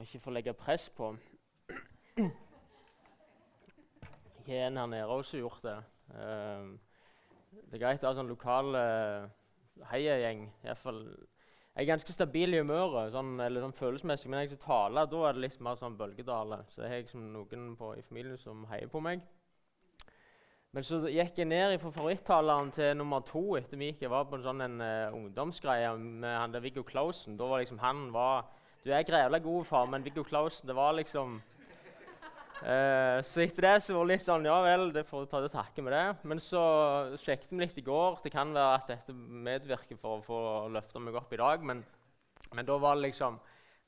Og ikke få legge press på. Ikke en her nede også gjort det. Uh, det er greit å ha sånn lokal uh, heiagjeng. Jeg er ganske stabil i humøret sånn, eller sånn følelsesmessig, men når jeg skal tale, da er det litt mer sånn bølgedale. Så jeg har liksom noen på, i familien som heier på meg. Men så gikk jeg ned fra favorittaleren til nummer to etter vi. Jeg var på en sånn en, uh, ungdomsgreie med han der Viggo Clausen. Da var liksom han var, Du er grevla god, far, men Viggo Klausen, det var liksom Uh, så etter det så var det litt sånn Ja vel, det får du ta til takke med det. Men så sjekket vi litt i går. Det kan være at dette medvirker for å få løfta meg opp i dag. Men, men, da var det liksom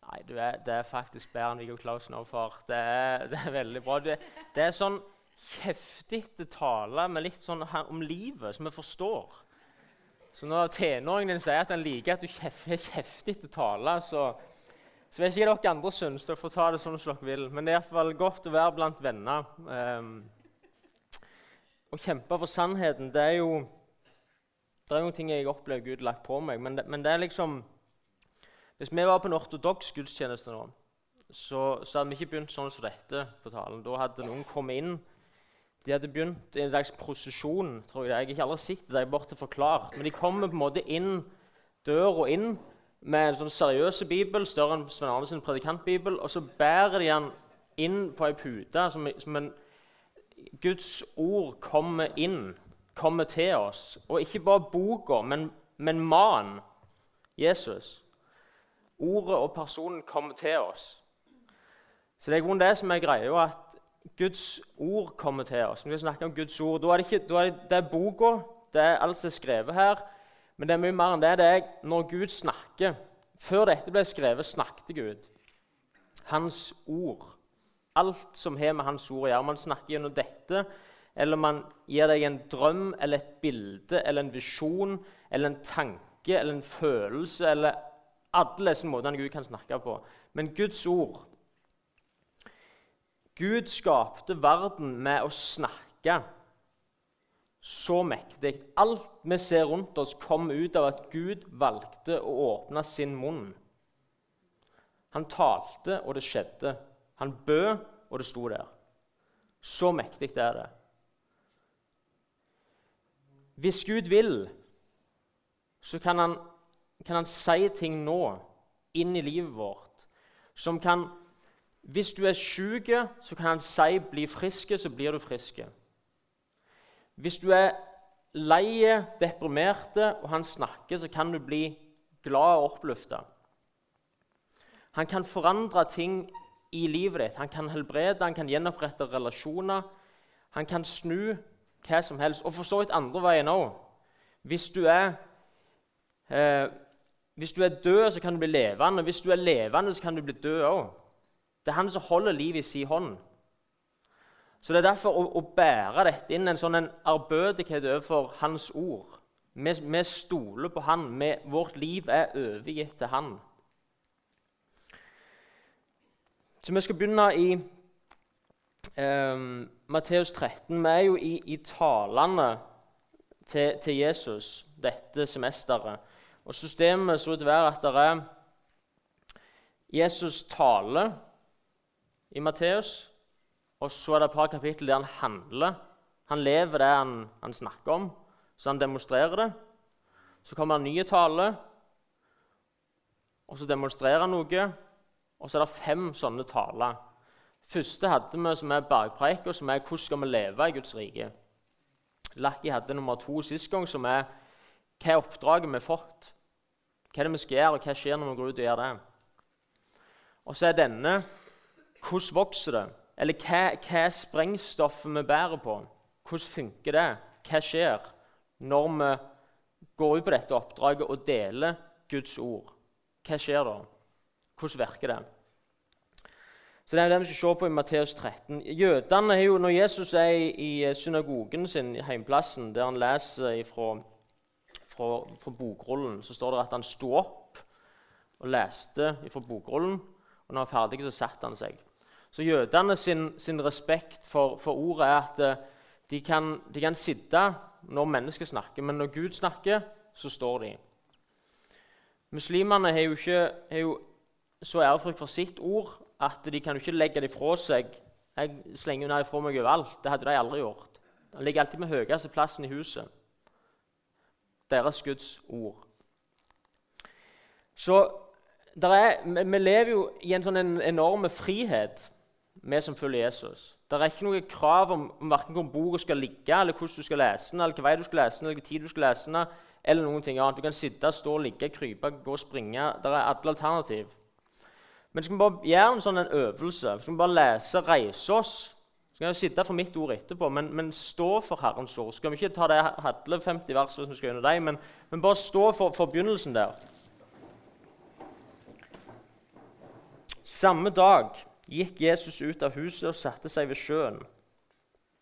Nei, er, det er faktisk bedre enn Viggo Klausen òg, far. Det er, det er, veldig bra. Det, det er sånn heftig tale med litt sånn her, om livet som vi forstår. Så når tenåringen din sier at han liker at du er har heftig tale, så så vet ikke hva dere andre syns, dere får ta det sånn som dere vil. Men det er i hvert fall godt å være blant venner. Um, å kjempe for sannheten, det er jo Det er noen ting jeg opplever Gud lagt på meg, men det, men det er liksom Hvis vi var på en ortodoks gudstjeneste nå, så, så, hadde vi ikke begynt sånn som dette på talen. Da hadde noen kommet inn. De hadde begynt i en slags prosesjon. tror Jeg Jeg har ikke aldri sett det, det er bare forklart. Men de kommer på en måte inn døra inn med en sånn seriøs bibel, større enn Svein Arne sin predikantbibel, og så bærer de den inn på ei pute som, som en Guds ord kommer inn, kommer til oss. Og ikke bare boka, men, men mannen, Jesus. Ordet og personen kommer til oss. Så det er grunnen det som er greia, at Guds ord kommer til oss. Når vi snakker om Guds ord, da er det, ikke, da er det, det er boka, det er alt som er skrevet her. Men det er mye mer enn det. Det er når Gud snakker. Før dette ble skrevet, snakket Gud. Hans ord. Alt som har med Hans ord å gjøre. Man snakker gjennom dette, eller man gir deg en drøm eller et bilde eller en visjon eller en tanke eller en følelse eller alle disse måtene Gud kan snakke på. Men Guds ord Gud skapte verden med å snakke så mektig. Alt vi ser rundt oss, kom ut av at Gud valgte å åpne sin munn. Han talte, og det skjedde. Han bød, og det sto der. Så mektig er det. Hvis Gud vil, så kan han, kan han si ting nå inn i livet vårt som kan Hvis du er syk, så kan han si 'bli frisk', så blir du frisk. Hvis du er lei, deprimerte, og han snakker, så kan du bli glad og oppløfta. Han kan forandre ting i livet ditt. Han kan helbrede, han kan gjenopprette relasjoner. Han kan snu hva som helst. Og for så vidt andre veien òg. Hvis, eh, hvis du er død, så kan du bli levende. Hvis du er levende, så kan du bli død òg. Det er han som holder livet i sin hånd. Så Det er derfor å, å bære dette inn en sånn en ærbødighet overfor Hans ord. Vi, vi stoler på Han. Vi, vårt liv er overgitt til Han. Så Vi skal begynne i eh, Matteus 13. Vi er jo i, i talene til, til, Jesus dette semesteret. Og Systemet så ut til å være at det er Jesus taler i Matteus. Og så er det et par kapittel der han handler. Han lever det han, han snakker om, så han demonstrerer det. Så kommer det nye tale, og så demonstrerer han noe. Og så er det fem sånne taler. første hadde vi som er bergpreika, som er 'Hvordan skal vi leve i Guds rike'? Lakki hadde nummer to sist gang, som er 'Hva er oppdraget vi har fått?' Hva er det vi skal gjøre, og hva skjer når vi går ut og gjør det? Og så er denne 'Hvordan vokser det?' Eller hva, hva er sprengstoffet vi bærer på? Hvordan funker det? Hva skjer når vi går ut på dette oppdraget og deler Guds ord? Hva skjer da? Hvordan virker det? Så Det er det vi skal se på i Matteus 13. Jødene er jo, Når Jesus er i, synagogen sin, i heimplassen, der han leser fra, fra, fra bokrullen, så står det at han sto opp og leste fra bokrullen. Og når han var ferdig, så satte han seg. Så jødene sin, sin respekt for, for, ordet er at eh, de kan, de kan, sitte når mennesker snakker, men når Gud snakker, så står de. Muslimene har jo, ikke, har jo så ærefrykt for sitt ord at de kan jo ikke legge det fra seg. Jeg slenger unna ifra meg overalt. Det hadde de aldri gjort. Han ligger alltid med høyeste plassen i huset. Deres Guds ord. Så er, vi lever jo i en sånn enorm frihet, vi som følger Jesus. Det er ikke noe krav om, om hvor bordet skal ligge, eller hvordan du skal lese den, eller hvilken vei du skal lese den, eller hvilken tid du skal lese den, eller noen ting annet. Du kan sitte, stå, ligge, krype, gå og springe. Det er alle alternativ. Men skal vi bare gjøre en sånn en øvelse? Skal vi bare lese, reise oss? Skal vi sitte for mitt ord etterpå, men, men stå for Herrens ord. Skal vi ikke ta det hadle 50 vers hvis vi skal gjennom dem, men, men, bare stå for, for begynnelsen der. Samme dag gikk Jesus ut av huset og satte seg ved sjøen.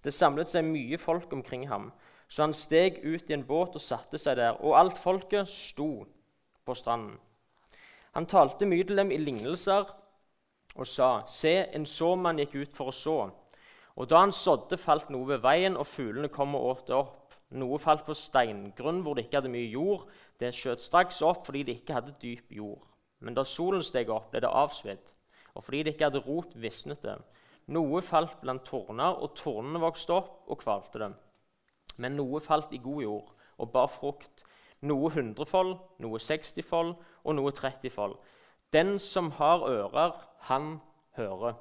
Det samlet seg mye folk omkring ham, så han steg ut i en båt og satte seg der, og alt folket sto på stranden. Han talte mye til dem i lignelser og sa.: Se, en såmann gikk ut for å så. Og da han sådde, falt noe ved veien, og fuglene kom og åt det opp. Noe falt på steingrunn hvor det ikke hadde mye jord. Det skjøt straks opp fordi det ikke hadde dyp jord. Men da solen steg opp, ble det avsvidd og fordi det ikke hadde rot, visnet det. Noe falt blant torner, og tornene vokste opp og kvalte dem. Men noe falt i god jord og bar frukt. Noe hundrefold, noe sekstifold og noe trettifold. Den som har ører, han hører.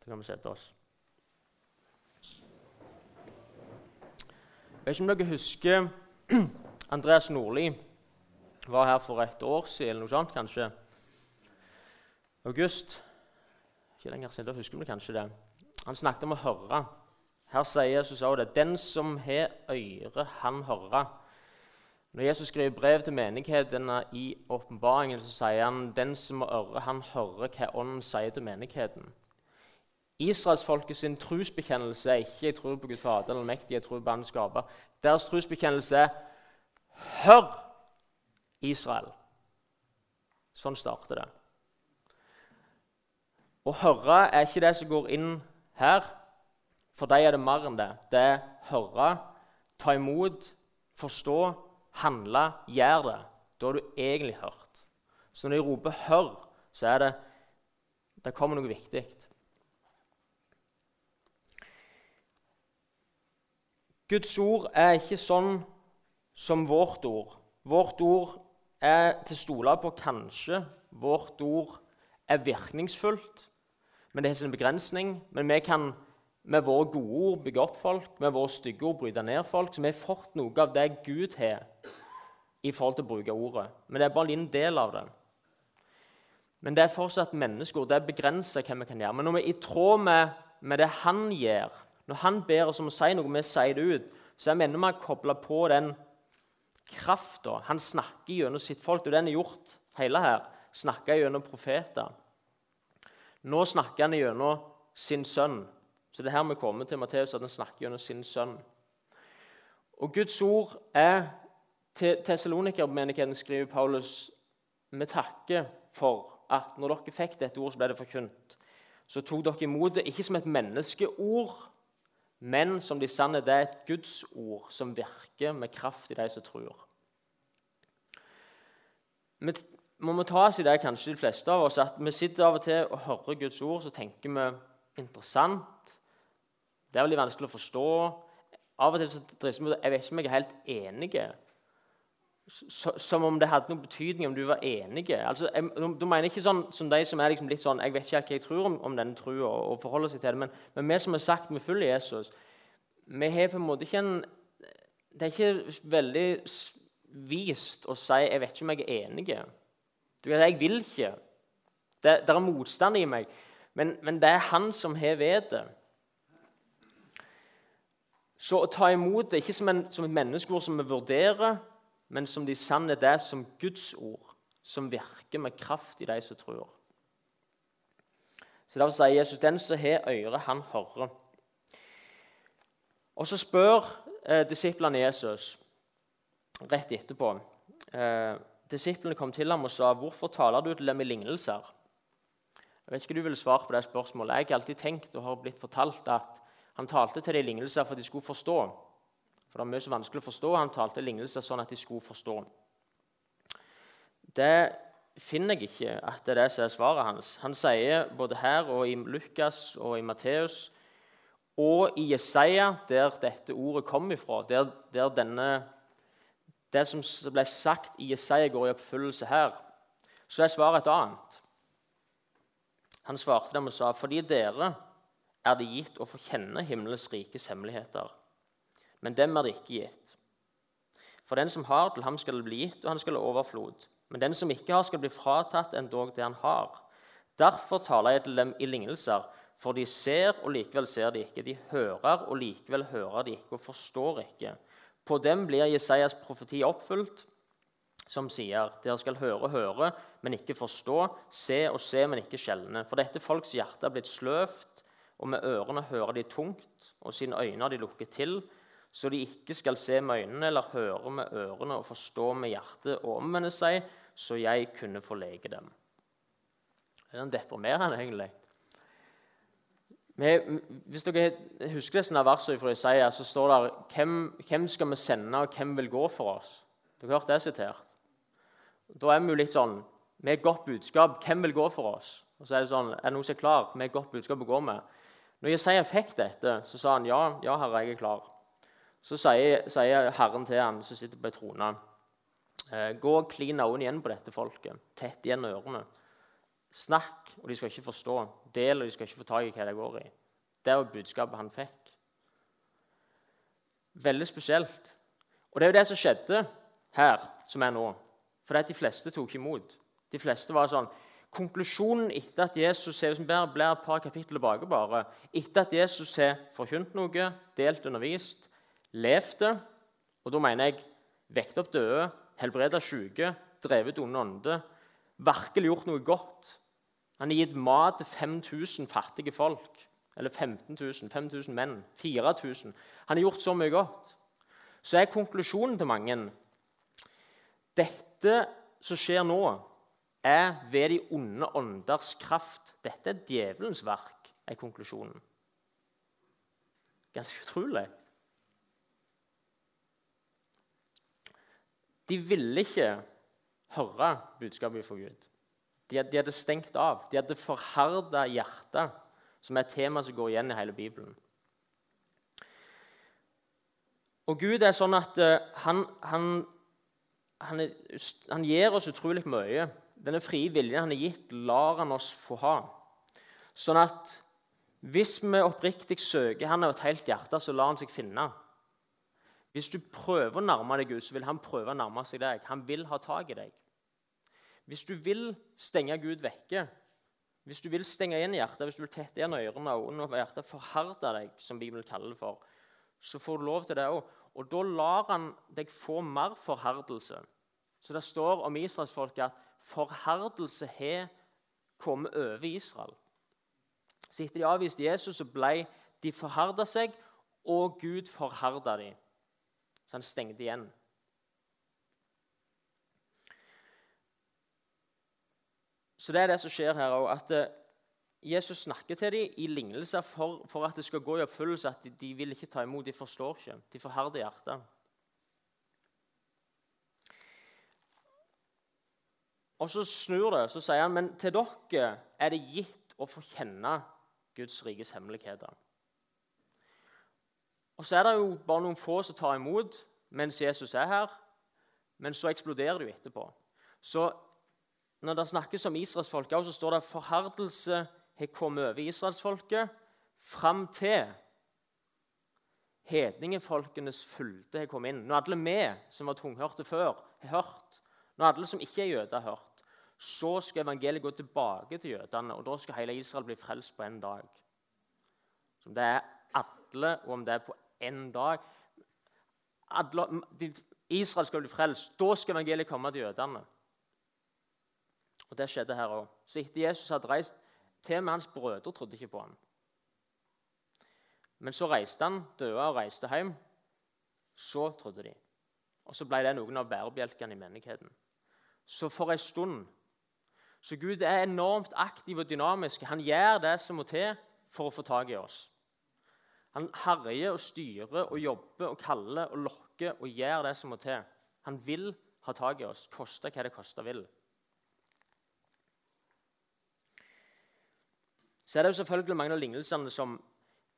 Det kan vi sette oss. Jeg vet ikke om dere husker Andreas Nordli var her for et år siden. eller noe sånt kanskje. August ikke lenger siden, da husker vi kanskje det. Han snakket om å høre. Her sier Jesus også det. Den som har øre, han hører. Når Jesus skriver brev til menighetene i åpenbaringen, så sier han den som har øre, han hører hva Ånden sier til menigheten. Israelsfolket sin trosbekjennelse er ikke 'jeg tror på Gud Fader' eller 'mektig', 'jeg tror på Han skaper'. Deres trosbekjennelse er 'Hør, Israel'. Sånn starter det. Å høre er ikke det som går inn her. For dem er det mer enn det. Det er høre, ta imot, forstå, handle, gjøre det. Da har du egentlig hørt. Så når de roper 'hør', så er det det kommer noe viktig. Guds ord er ikke sånn som vårt ord. Vårt ord er til å stole på kanskje. Vårt ord er virkningsfullt men det har sin begrensning. Men vi kan med våre gode ord bygge opp folk, med våre stygge ord bryte ned folk. Så vi har fått noe av det Gud har i forhold til å bruke ordet. Men det er bare en liten del av det. Men det er fortsatt menneskeord. Det begrenser hva vi kan gjøre. Men når vi er i tråd med, med, det han gjør, når han ber oss om å si noe, vi sier det ut, så er vi enda mer kobla på den krafta. Han snakker gjennom sitt folk. Er det han har gjort hele her. Snakker gjennom profeter. Nå snakker han gjennom sin sønn. Så det er her vi kommer til Matteus, at han snakker gjennom sin sønn. Og Guds ord er Til Tessaloniker-menigheten skriver Paulus vi takker for at når dere fikk dette ordet, så ble det forkynt. Så tok dere imot det ikke som et menneskeord, men som de sanne, det er et Guds ord som virker med kraft i de som tror. Må vi ta oss i det, kanskje de fleste av oss, at vi sitter av og til og hører Guds ord, så tenker vi interessant. Det er veldig vanskelig å forstå. Av og til så drister vi Jeg vet ikke om jeg er helt enig. Som om det hadde noen betydning om du var enig. Altså, du mener ikke sånn som de som er liksom litt sånn Jeg vet ikke hva jeg tror om, om denne trua, og, og forholder seg til det, men, men vi som har sagt vi følger Jesus, vi har på en måte ikke en Det er ikke veldig vist å si 'jeg vet ikke om jeg er enig'. Du vet, 'jeg vil ikke'. Det, det er motstand i meg. Men, men, det er han som har vedet. Så å ta imot det ikke som, en, som et menneskeord som vi vurderer, men som de sanne det er som Guds ord, som virker med kraft i de som tror. Så Derfor sier Jesus den som har øre, han hører. Og Så spør eh, disiplene Jesus rett etterpå eh, Disiplene kom til ham og sa, 'Hvorfor taler du til dem i lignelser?' Jeg vet ikke du vil svare på det spørsmålet. Jeg har alltid tenkt og har blitt fortalt at han talte til dem i lignelser for at de skulle forstå. For det er mye så vanskelig å forstå. Han talte i lignelser sånn at de skulle forstå. Det finner jeg ikke at det er det som er svaret hans. Han sier både her og i Lukas og i Matteus og i Jesaja, der dette ordet kom ifra, der, der denne, det som ble sagt i Jesaja, går i oppfyllelse her, så er svaret et annet. Han svarte dem og sa, 'Fordi dere er det gitt å få kjenne himmelens rikes hemmeligheter.' Men dem er det ikke gitt. For den som har, til ham skal det bli gitt, og han skal ha overflod. Men den som ikke har, skal bli fratatt endog det han har. Derfor taler jeg til dem i lignelser, for de ser, og likevel ser de ikke. De hører, og likevel hører de ikke, og forstår ikke. På dem blir Jesajas profeti oppfylt, som sier:" Dere skal høre høre, men ikke forstå, se og se, men ikke skjelne. For dette folks hjerte er blitt sløvt, og med ørene hører de tungt, og sine øyne har de lukket til, så de ikke skal se med øynene eller høre med ørene og forstå med hjertet og omvende seg, så jeg kunne få lege dem. Det er deprimerende, egentlig. Vi, hvis dere husker disse versene fra Isaiah, så står det hvem, hvem skal vi sende, og hvem vil gå for oss? Dere har hørt det sitert? Da er vi jo litt sånn Med et godt budskap, hvem vil gå for oss? Og så er det sånn, er det noen som er klar med et godt budskap å gå med? Når Jesaja fikk dette, så sa han ja, ja, herre, jeg er klar. Så sier, sier Herren til han som sitter på ei trone, eh, gå klin øynene igjen på dette folket. Tett igjen ørene. Snakk, og de skal ikke forstå. Del, og de skal ikke få tak i hva det går i. Det var budskapet han fikk. Veldig spesielt. Og det er jo det som skjedde her, som er nå. For det at de fleste tok imot. De fleste var sånn Konklusjonen etter at Jesus ser som bærer, blir et par kapitler tilbake bare, etter at Jesus har forkynt noe, delt undervist, levd det, og da mener jeg vekt opp døde, helbreda syke, drevet onde ånder, virkelig gjort noe godt Han har gitt mat til 5000 fattige folk. Eller 15 000, 5000 menn, 4000. Han har gjort så mye godt. Så er konklusjonen til mange dette som skjer nå, er ved de onde ånders kraft. Dette er djevelens verk, er konklusjonen. Ganske utrolig. De ville ikke høre budskapet fra Gud. De, de hadde stengt av. De hadde forherda hjertet, som er et tema som går igjen i hele Bibelen. Og Gud er sånn at uh, han, han, han, er, han, gir oss utrolig mye. Denne frie viljen han har gitt, lar han oss få ha. Sånn at hvis vi oppriktig søker han av et helt hjerte, så lar han seg finne. Hvis du prøver å nærme deg Gud, så vil han prøve å nærme seg deg. Han vil ha tak i deg. Hvis du vil stenge Gud vekke, hvis du vil stenge igjen hjertet, hvis du vil tette igjen ørene og øynene og hjertet, forherde deg, som Bibelen kaller det for, så får du lov til det òg. Og da lar han deg få mer forherdelse. Så det står om israelsfolket at forherdelse har kommet over Israel. Så etter de avviste Jesus, så ble de forherda seg, og Gud forherda dem. Så han stengte igjen. Så det er det som skjer her òg. At eh, Jesus snakker til dem i lignelser for, for, at det skal gå i oppfyllelse. At de, de, vil ikke ta imot. De forstår ikke. De forherder hjertet. Og så snur det, så sier han, men til dere er det gitt å få kjenne Guds rikes hemmeligheter. Og så er det jo bare noen få som tar imot mens Jesus er her, men så eksploderer det jo etterpå. Så når det snakkes om israelsfolket, så står det at forherdelse har kommet over israelsfolket fram til hedningefolkenes fylde har kommet inn. Når alle vi som var tunghørte før, har hørt, når alle som ikke er jøder, har hørt, så skal evangeliet gå tilbake til jødene, og da skal hele Israel bli frelst på en dag. Så det er alle, og om det er på én dag alle, Israel skal bli frelst. Da skal evangeliet komme til jødene. Og Det skjedde her òg. Så etter Jesus hadde reist Til med hans brødre trodde ikke på ham. Men så reiste han, døde og reiste hjem. Så trodde de. Og så ble det noen av bærebjelkene i menigheten. Så for en stund Så Gud er enormt aktiv og dynamisk. Han gjør det som må til for å få tak i oss. Han herjer og styrer og jobber og kaller og lokker og gjør det som må til. Han vil ha tak i oss, koste hva det koste vil. Så er det jo selvfølgelig mange av lignelsene som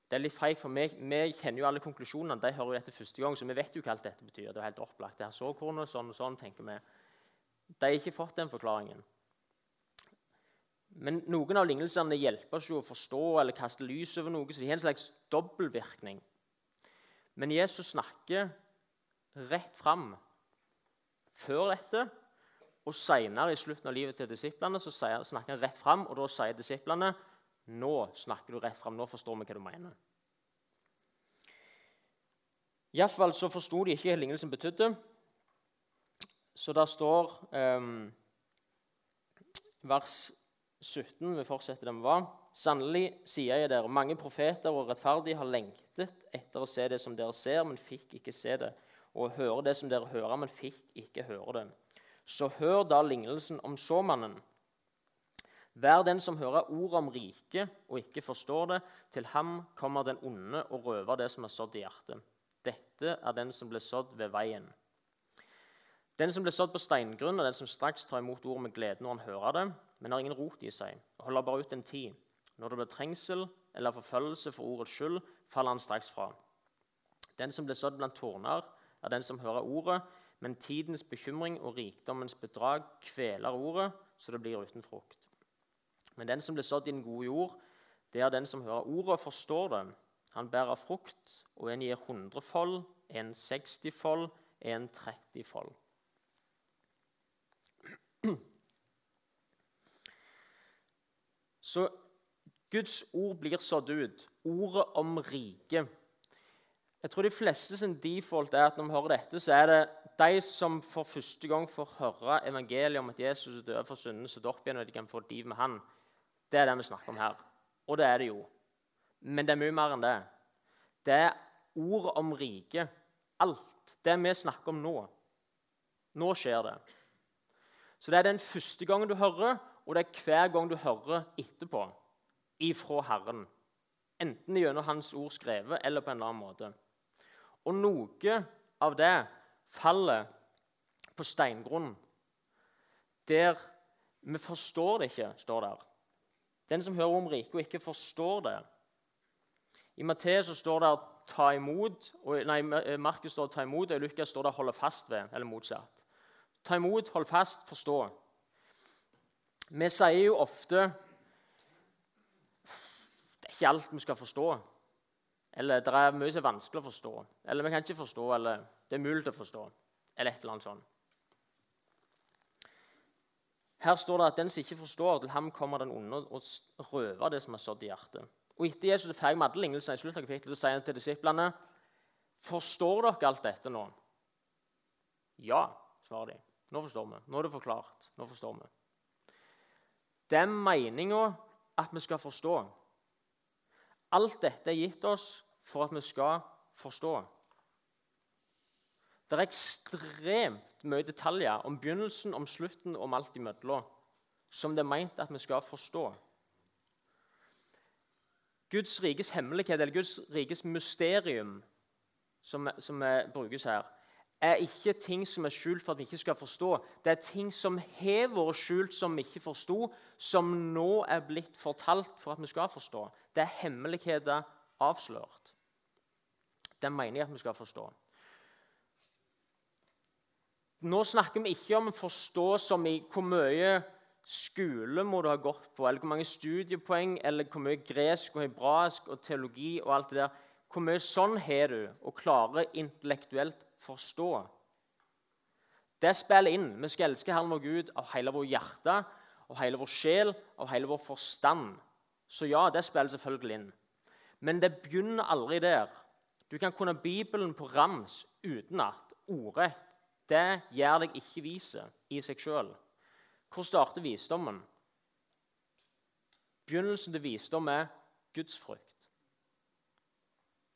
det er litt feigt, for vi, vi, kjenner jo alle konklusjonene. De hører jo dette første gang, så vi vet jo hva alt dette betyr. Det er helt opplagt. Det er såkornet, sånn og sånn, tenker vi. De har ikke fått den forklaringen. Men noen av lignelsene hjelper oss jo å forstå eller kaste lys over noe, så de har en slags dobbeltvirkning. Men Jesus snakker rett fram før dette, og senere i slutten av livet til disiplene så snakker han rett fram, og da sier disiplene nå snakker du rett fram. Nå forstår vi hva du mener. Iallfall så forsto de ikke hva lignelsen betydde. Så der står um, vers 17 Vi fortsetter vi var. Sannelig sier jeg dere, mange profeter og rettferdige har lengtet etter å se det som dere ser, men fikk ikke se det, og høre det som dere hører, men fikk ikke høre det. Så hør da lignelsen om såmannen. Vær den som hører ordet om riket og ikke forstår det. Til ham kommer den onde og røver det som er sådd i hjertet. Dette er den som ble sådd ved veien. Den som ble sådd på steingrunn, er den som straks tar imot ordet med glede når han hører det, men har ingen rot i seg, og holder bare ut en tid. Når det blir trengsel eller forfølgelse for ordets skyld, faller han straks fra. Den som ble sådd blant torner, er den som hører ordet, men tidens bekymring og rikdommens bedrag kveler ordet, så det blir uten frukt. Men den som blir sådd i den gode jord, det er den som hører ordet og forstår det. Han bærer frukt, og en gir hundrefold, en sekstifold, en trettifold. Så Guds ord blir sådd ut. Ordet om riket. Jeg tror de fleste sin default er at når vi hører dette, så er det de som for første gang får høre evangeliet om at Jesus er død for syndene, så opp igjen og de kan få et liv med han, det er det vi snakker om her. Og det er det jo. Men det er mye mer enn det. Det er ordet om riket. Alt. Det vi snakker om nå. Nå skjer det. Så det er den første gangen du hører, og det er hver gang du hører etterpå ifra Herren. Enten gjennom Hans ord skrevet eller på en eller annen måte. Og noe av det faller på steingrunn, der vi forstår det ikke, står der. Den som hører om riket og ikke forstår det. I Matteus står det 'ta imot', og, nei, Markus står 'ta imot', og i Lukas står det 'holde fast ved', eller motsatt. Ta imot, hold fast, forstå. Vi sier jo ofte det er ikke alt vi skal forstå. Eller det er mye som er vanskelig å forstå. Eller vi kan ikke forstå, eller det er mulig å forstå. Eller et eller annet sånt. Her står det at den som ikke forstår, til ham kommer den onde og røver det som er sådd i hjertet. Og Etter Jesus er ferdig med alle lignelsene, i slutt av kapittelet, sier han til disiplene Forstår dere alt dette nå? Ja, svarer de. Nå forstår vi. Nå er det forklart. Nå forstår vi. Det er meninga at vi skal forstå. Alt dette er gitt oss for at vi skal forstå. Det er ekstremt mye detaljer om begynnelsen, om slutten, og om alt imellom, som det er meint at vi skal forstå. Guds rikes hemmelighet, eller Guds rikes mysterium, som, som brukes her, er ikke ting som er skjult for at vi ikke skal forstå. Det er ting som har vært skjult, som vi ikke forsto, som nå er blitt fortalt for at vi skal forstå. Det er hemmeligheter avslørt. Det mener jeg at vi skal forstå. Nå snakker vi ikke om å forstå som i hvor mye skole må du ha gått på, eller hvor mange studiepoeng, eller hvor mye gresk og hebraisk og teologi og alt det der. Hvor mye sånn har du og klarer intellektuelt forstå? Det spiller inn. Vi skal elske Herren vår Gud av hele vår hjerte, av hele vår sjel, av hele vår forstand. Så ja, det spiller selvfølgelig inn. Men det begynner aldri der. Du kan kunne Bibelen på rams utenat, ordrett. Det gjør deg ikke vise i seg sjøl. Hvor starter visdommen? Begynnelsen til visdom er gudsfrykt.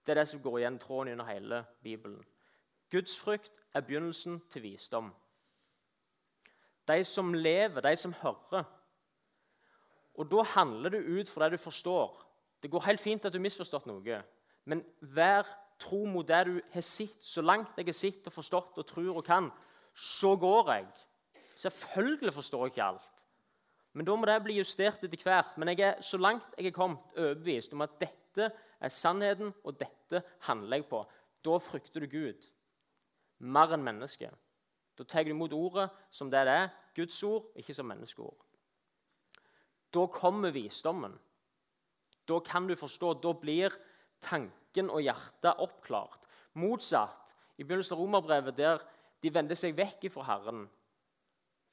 Det er det som går igjen tråden under hele Bibelen. Gudsfrykt er begynnelsen til visdom. De som lever, de som hører. Og Da handler det ut fra det du forstår. Det går helt fint at du har misforstått noe, men vær tro mot det du har sett. Så langt jeg har sett og forstått og tror og kan, så går jeg. Selvfølgelig forstår jeg ikke alt. Men da må det bli justert etter hvert. Men jeg er så langt jeg er kommet, overbevist om at dette er sannheten, og dette handler jeg på. Da frykter du Gud mer enn mennesket. Da tar du imot ordet som det det er, Guds ord, ikke som menneskeord. Da kommer visdommen. Da kan du forstå. Da blir tanken og hjertet oppklart. Motsatt i begynnelsen av romerbrevet, der de vender seg vekk fra Herren.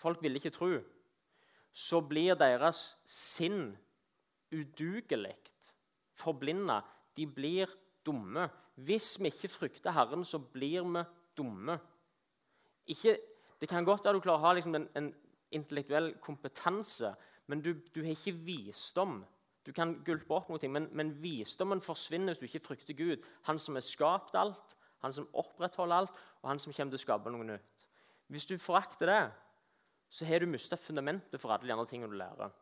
Folk ville ikke tro. Så blir deres sinn udugelig, forblinda. De blir dumme. Hvis vi ikke frykter Herren, så blir vi dumme. Ikke, det kan godt være du klarer å ha liksom en, en, intellektuell kompetanse, men du, du, har ikke visdom. Du kan gulpe opp noe, men, men, visdommen forsvinner hvis du ikke frykter Gud. Han som har skapt alt, han som opprettholder alt, og han som kommer til å skape noe nytt. Hvis du forakter det, så har du mista fundamentet for alle de andre tingene du lærer.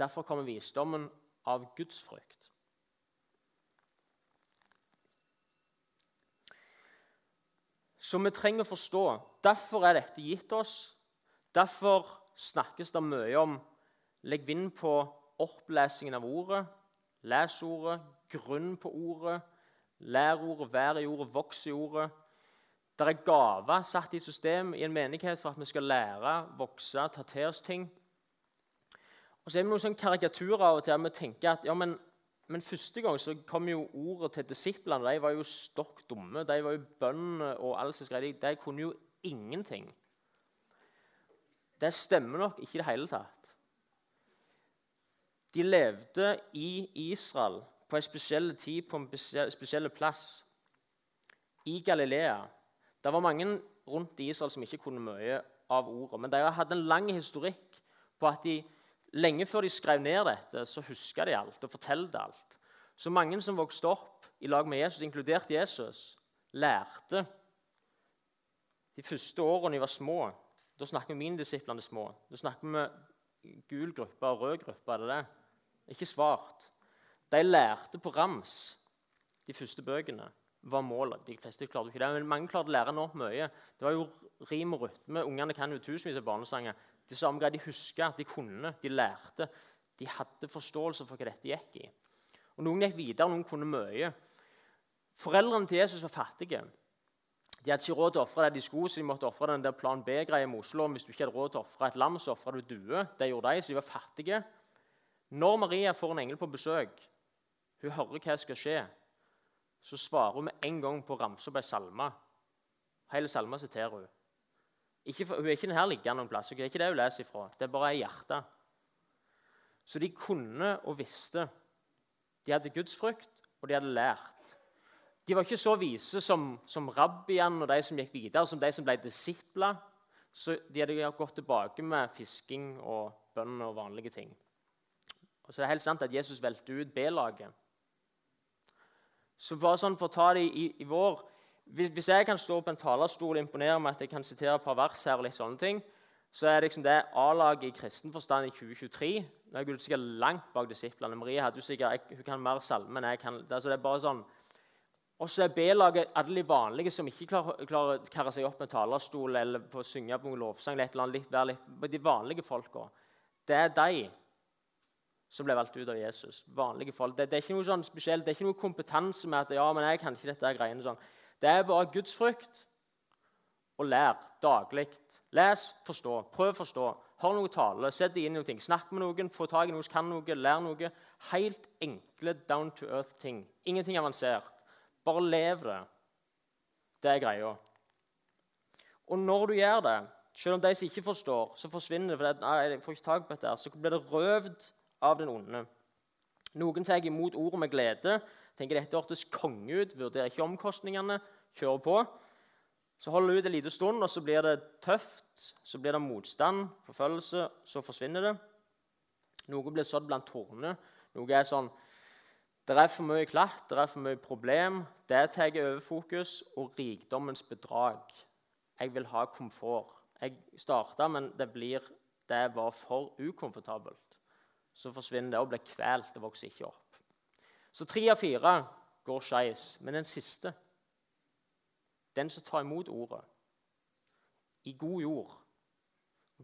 Derfor kommer visdommen av Guds frykt. Så vi trenger å forstå. Derfor er dette gitt oss. Derfor snakkes det mye om legg vind på opplesingen av ordet. Les ordet, grunn på ordet, lær ordet, vær i ordet, voks i ordet. Det er gaver satt i system i en menighet for at vi skal lære, vokse, ta til oss ting. Og så er det noen sånne karikaturer av og til. Vi tenker at ja, men men første gang så kom jo ordet til disiplene. De var jo stokk dumme. De var jo bønder og alt som skrev. De kunne jo ingenting. Det stemmer nok ikke i det hele tatt. De levde i Israel på en spesiell tid, på en spesiell plass. I Galilea. Det var mange rundt i Israel som ikke kunne mye av ordet. Men de hadde en lang historikk på at de Lenge før de skrev ned dette, så huska de alt og fortalte alt. Så mange som vokste opp i lag med Jesus, inkludert Jesus, lærte de første årene de var små. Da snakker vi mine disiplene små. Da snakker vi gul gruppe og rød gruppe. er det det? Ikke svart. De lærte på rams de første bøkene. var målet. De fleste klarte ikke det, men mange klarte å lære enormt mye. Det var jo rim og rytme. Ungene kan jo tusenvis av barnesanger. Det samme greia de huska, de kunne, de lærte. De hadde forståelse for hva dette gikk i. Og Noen gikk videre, noen kunne mye. Foreldrene til Jesus var fattige. De hadde ikke råd til å ofre det de skulle, så de måtte ofre den der plan B-greia med Oslo. Hvis du ikke hadde råd til å ofre et lam, så ofra du due. Det gjorde de, så de var fattige. Når Maria får en engel på besøk, hun hører hva som skal skje, så svarer hun med en gang på å ramse opp ei salme. Hele salma siterer hun. Ikke hun er ikke her liggende noen plass. Det er ikke det hun leser ifra. Det er bare ei hjertet. Så de kunne og visste. De hadde gudsfrykt, og de hadde lært. De var ikke så vise som, som rabbien og de som gikk videre, som de som ble disipler. Så de hadde gått tilbake med fisking og bønn og vanlige ting. Og så er det helt sant at Jesus velte ut B-laget. Så bare sånn For å ta det i, i vår hvis jeg kan stå på en talerstol og imponere med at jeg kan sitere et par vers, her og litt sånne ting, så er det liksom det A-laget i kristen forstand i 2023. Nå er Gud sikkert langt bak disiplene. Marie hadde jo sikkert, hun kan mer salme enn jeg kan. Altså det er bare sånn. Og så er B-laget alle de vanlige som ikke klarer, klarer å karre seg opp med talerstol eller på å synge på noen lovsang. eller et eller annet, litt, litt, De vanlige folka. Det er de som ble valgt ut av Jesus. Vanlige folk. Det, det er ikke noe sånn spesielt, det er ikke noe kompetanse med at ja, men jeg kan ikke dette greiene sånn. Det er bare Guds frykt. Og lær daglig. Les, forstå. Prøv å forstå. Hør noe tale, sett deg inn i noe. Snakk med noen, få tak i som kan noe, lær noe. Helt enkle down to earth-ting. Ingenting avansert. Bare lev det. Det er greia. Og når du gjør det, selv om de som ikke forstår, så forsvinner det. for det, jeg får ikke tak på dette, Så blir det røvd av den onde. Noen tar imot ordet med glede, tenker dette hørtes konge ut, vurderer ikke omkostningene, kjører på. Så holder det ut en liten stund, og så blir det tøft. Så blir det motstand, forfølgelse, så forsvinner det. Noe blir sådd blant tårnene, Noe er sånn Det er for mye klatt, det er for mye problem. Det tar overfokus. Og rikdommens bedrag. Jeg vil ha komfort. Jeg starta, men det, blir, det var for ukomfortabelt. Så forsvinner det og blir kvelt. Det vokser ikke opp. Så tre av fire går skeis. Men den siste, den som tar imot ordet i god jord,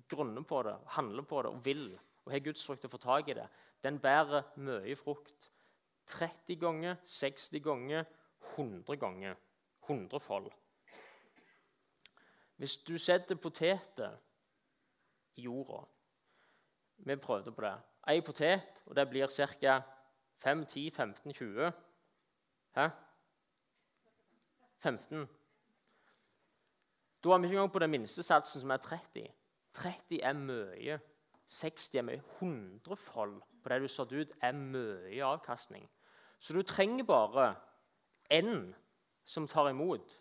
grunner på det, handler på det og vil og har Guds frukt å få tak i det, den bærer mye frukt. 30 ganger, 60 ganger, 100 ganger. 100 fold. Hvis du setter poteter i jorda Vi prøvde på det. Ei potet, og det blir ca. 5, 10, 15, 20 Hæ? 15. Da er vi ikke engang på den minste satsen, som er 30. 30 er mye. 60 er mye. 100 fold på det du satt ut, er mye avkastning. Så du trenger bare én som tar imot,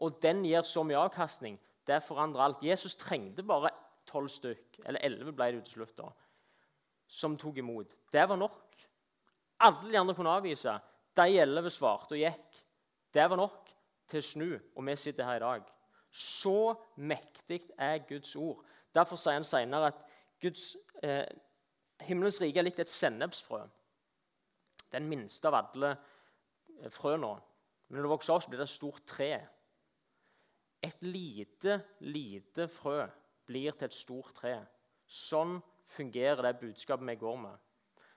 og den gir så mye avkastning. Det forandrer alt. Jesus trengte bare tolv stykk, eller elleve ble det til slutt, da, som tok imot. Det var nok. Alle de andre kunne avvise. De elleve svarte og gikk. Det var nok til å snu, og vi sitter her i dag. Så mektig er Guds ord. Derfor sier han senere at Guds, eh, himmelens rike er litt et sennepsfrø. Den minste av alle eh, frøene. Men når det vokser opp, så blir det et stort tre. Et lite, lite frø blir til et stort tre. Sånn fungerer det budskapet vi går med.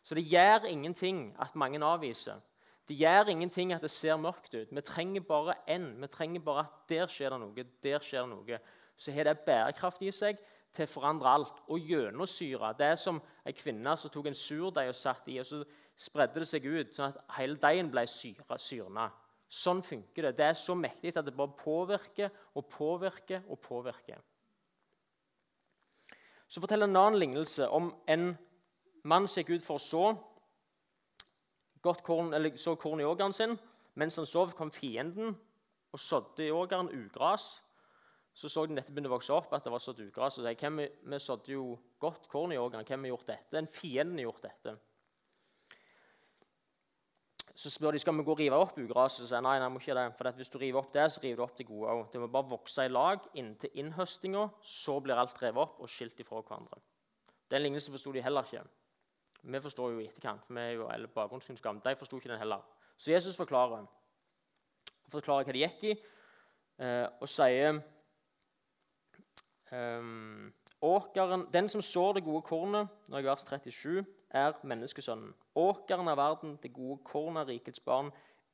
Så det gjør ingenting at mange avviser. Det gjør ingenting at det ser mørkt ut. Vi trenger bare én. Vi trenger bare at der skjer det noe, der skjer det noe. Så har det bærekraft i seg til å forandre alt. Og gjennomsyre. Det er som ei kvinne som tok en surdeig og satt i, og så spredde det seg ut, sånn at hele deigen ble syrna. Sånn funker det. Det er så mektig at det bare påvirker og påvirker og påvirker. Så forteller en annen lignelse om en mann som gikk ut for å så korn, så korn i ågeren sin. Mens han sov, kom fienden og sådde i ågeren ugras. Så så de dette begynte å vokse opp, at det var sådd ugras. Og sa vi, vi sådde jo godt korn i ågeren. Hvem har gjort dette? En fiende har gjort dette. Så spør de skal vi gå og rive opp ugraset. Jeg nei, nei, må ikke det. For hvis du river opp det, så river du opp det gode òg. Det må bare vokse i lag inntil innhøstinga. Så blir alt revet opp og skilt ifra hverandre. Den lignelsen forsto de heller ikke. Vi forstår jo i etterkant, for vi er jo eller bakgrunnskunnskap. De forsto ikke den heller. Så Jesus forklarer, forklarer hva de gikk i, eh, og sier um, Åkeren, Den som sår det gode kornet, når jeg vers 37, er menneskesønnen. Åkeren er verden, det gode kornet er rikets barn,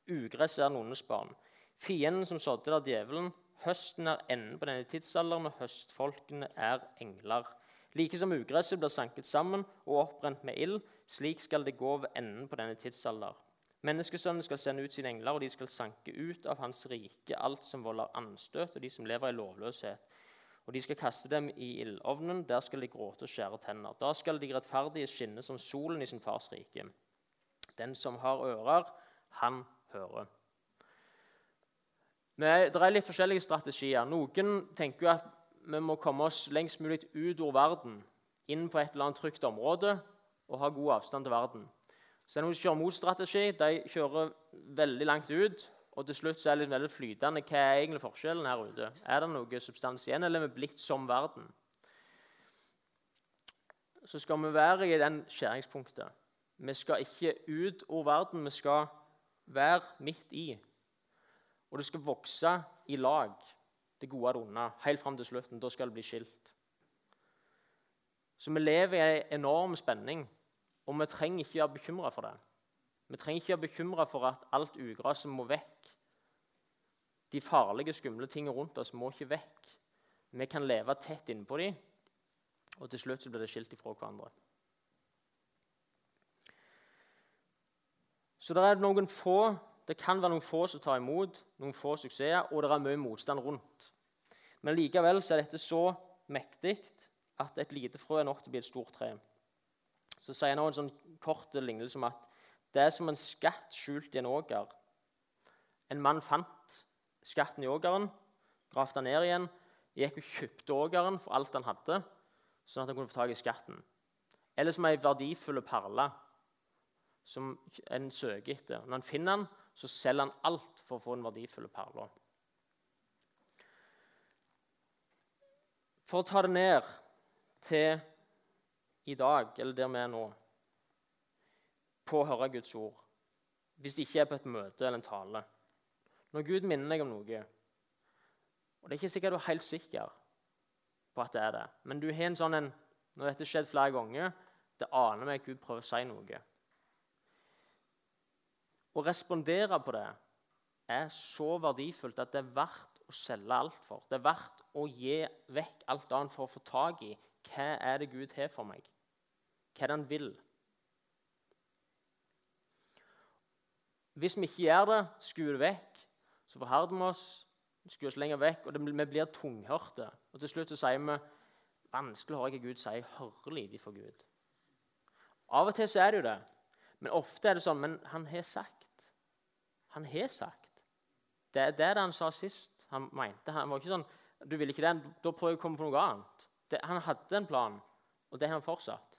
ugresset er nonnes barn. Fienden som sådde, er djevelen. Høsten er enden på denne tidsalderen, og høstfolkene er engler. Like som ugresset blir sanket sammen og oppbrent med ild, slik skal det gå ved enden på denne tidsalder. Menneskesønnen skal sende ut sine engler, og de skal sanke ut av hans rike alt som volder anstøt, og de som lever i lovløshet. Og de skal kaste dem i ildovnen, der skal de gråte og skjære tenner. Da skal de rettferdige skinne som solen i sin fars rike. Den som har ører, han hører. Men det er litt forskjellige strategier. Noen tenker at vi må komme oss lengst mulig ut av verden, inn på et eller annet trygt område og ha god avstand til verden. Så det er noen som kjører motstrategi. De kjører veldig langt ut. Og til slutt så er det litt veldig flytende. Hva er egentlig forskjellen her ute? Er det noe substans igjen, eller er vi blitt som verden? Så skal vi være i den skjæringspunktet. Vi skal ikke ut av verden, vi skal være midt i. Og det skal vokse i lag det gode og det onde, helt fram til slutten. Da skal det bli skilt. Så vi lever i en enorm spenning, og vi trenger ikke være bekymra for det. Vi trenger ikke være bekymra for at alt ugraset må vekk. De farlige, skumle tingene rundt oss må ikke vekk. Vi kan leve tett innpå dem, og til slutt blir det skilt ifra hverandre. Så det er noen få det kan være noen få som tar imot, noen få suksesser, og det er mye motstand rundt. Men likevel er dette så mektig at et lite frø er nok til å bli et stort tre. Så sier han en sånn kort lignelse om at det er som en skatt skjult i en åker. En mann fant skatten i åkeren, gravde den ned igjen, gikk og kjøpte åkeren for alt han hadde, sånn at han kunne få tak i skatten. Eller som ei verdifull perle som en søker etter. Når han finner den, så selger han alt for å få en verdifull perle. For å ta det ned til i dag, eller der vi er nå, på å høre Guds ord, hvis det ikke er på et møte eller en tale Når Gud minner deg om noe, og det er ikke sikkert du er helt sikker på at det er det. Men du har en sånn en Når dette har skjedd flere ganger, det aner meg at Gud prøver å si noe. Å respondere på det er så verdifullt at det er verdt å selge alt for. Det er verdt å gi vekk alt annet for å få tak i hva er det Gud har for meg. Hva er det han vil? Hvis vi ikke gjør det, skuer det vekk, så forherder vi oss, skuer oss lenger vekk, og det, vi blir tunghørte. Og til slutt så sier vi vanskelig å høre hva Gud sier. Hører lite for Gud. Av og til så er det jo det, men ofte er det sånn Men han har sagt. Han har sagt. Det, er det han sa sist han mente. Han var ikke sånn Du vil ikke det? Da prøver jeg å komme på noe annet. Det, han hadde en plan, og det har han fortsatt.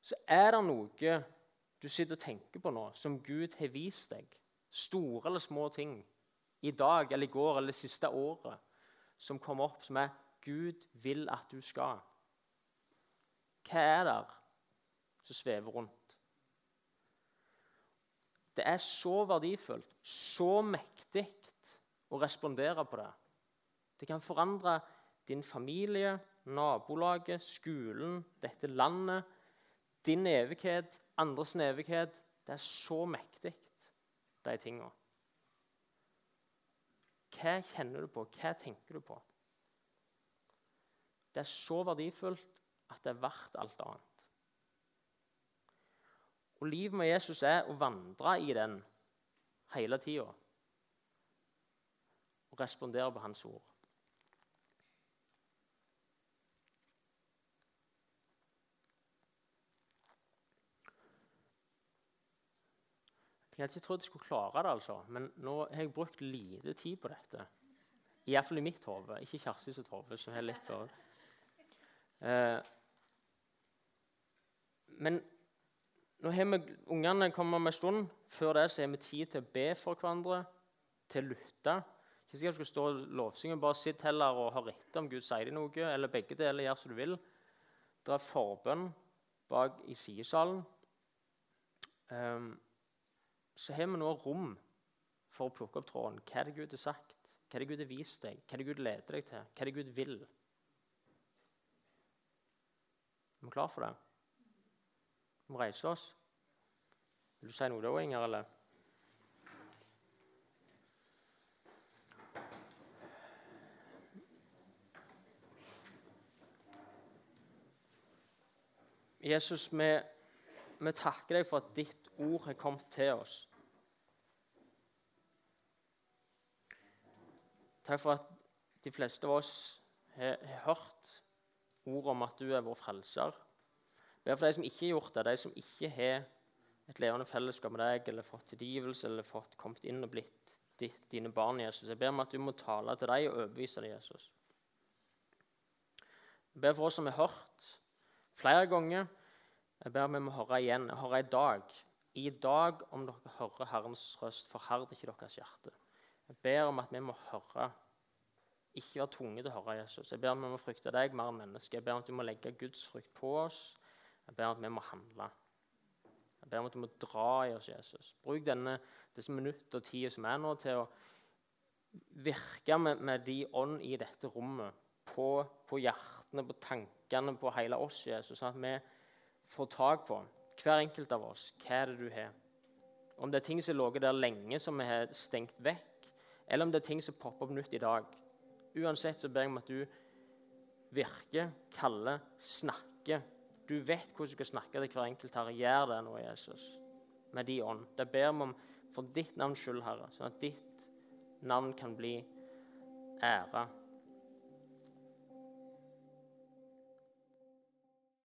Så er det noe du sitter og tenker på nå, som Gud har vist deg, store eller små ting, i dag eller i går eller det siste året, som kommer opp, som er Gud vil at du skal. Hva er der som svever rundt? Det er så verdifullt, så mektig å respondere på det. Det kan forandre din familie, nabolaget, skolen, dette landet, din evighet, andres evighet. Det er så mektig, de tinga. Hva kjenner du på? Hva tenker du på? Det er så verdifullt at det er verdt alt annet. Og Livet med Jesus er å vandre i den hele tida og respondere på hans ord. Jeg hadde ikke trodd jeg skulle klare det, altså. men nå har jeg brukt lite tid på dette. Iallfall i mitt hode, ikke Kjersti sitt hode. som har litt før. Eh, men nå har vi, ungene kommer om en stund. Før det så har vi tid til å be for hverandre, til å lytte. Ikke sikkert du skal stå og lovsynge, bare sitt heller og hør etter om Gud sier deg noe. Eller begge deler, gjør som du vil. Det er forbønn bak i sidesalen. Um, så har vi nå rom for å plukke opp tråden. Hva er det Gud har sagt? Hva er det Gud har vist deg? Hva er det Gud leder deg til? Hva er det Gud vil? Er vi klar for det? Vi må reise oss. Vil du si noe da, Inger? eller? Jesus, vi, vi takker deg for at ditt ord har kommet til oss. Takk for at de fleste av oss har, har hørt ordet om at du er vår frelser. Ber for de som ikke har gjort det, de som ikke har et levende fellesskap med deg, eller fått tilgivelse eller fått kommet inn og blitt dine barn, Jesus. Jeg ber om at du må tale til dem og overbevise dem, Jesus. Jeg ber for oss som har hørt flere ganger. Jeg ber om vi må høre igjen, høre i dag. I dag, om dere hører Herrens røst, forherd ikke deres hjerte. Jeg ber om at vi må høre, ikke være tunge til å høre Jesus. Jeg ber om at vi må frykte deg mer enn mennesker. Jeg ber om at du må legge Guds frykt på oss. Jeg ber om at vi må handle. Jeg ber om at du må dra i oss, Jesus. Bruk denne, disse minutter og tida som er nå, til å virke med, med de ånd i dette rommet. På, på hjertene, på tankene, på hele oss, Jesus. Sånn at vi får tak på, hver enkelt av oss, hva er det du har. Om det er ting som har ligget der lenge, som vi har stengt vekk, eller om det er ting som popper opp nytt i dag. Uansett så ber jeg om at du virker, kaller, snakker. Du vet hvordan du skal snakke til hver enkelt, Herre. Gjør det nå, Jesus, med de ånd. Det ber vi om for ditt navns skyld, Herre, sånn at ditt navn kan bli æra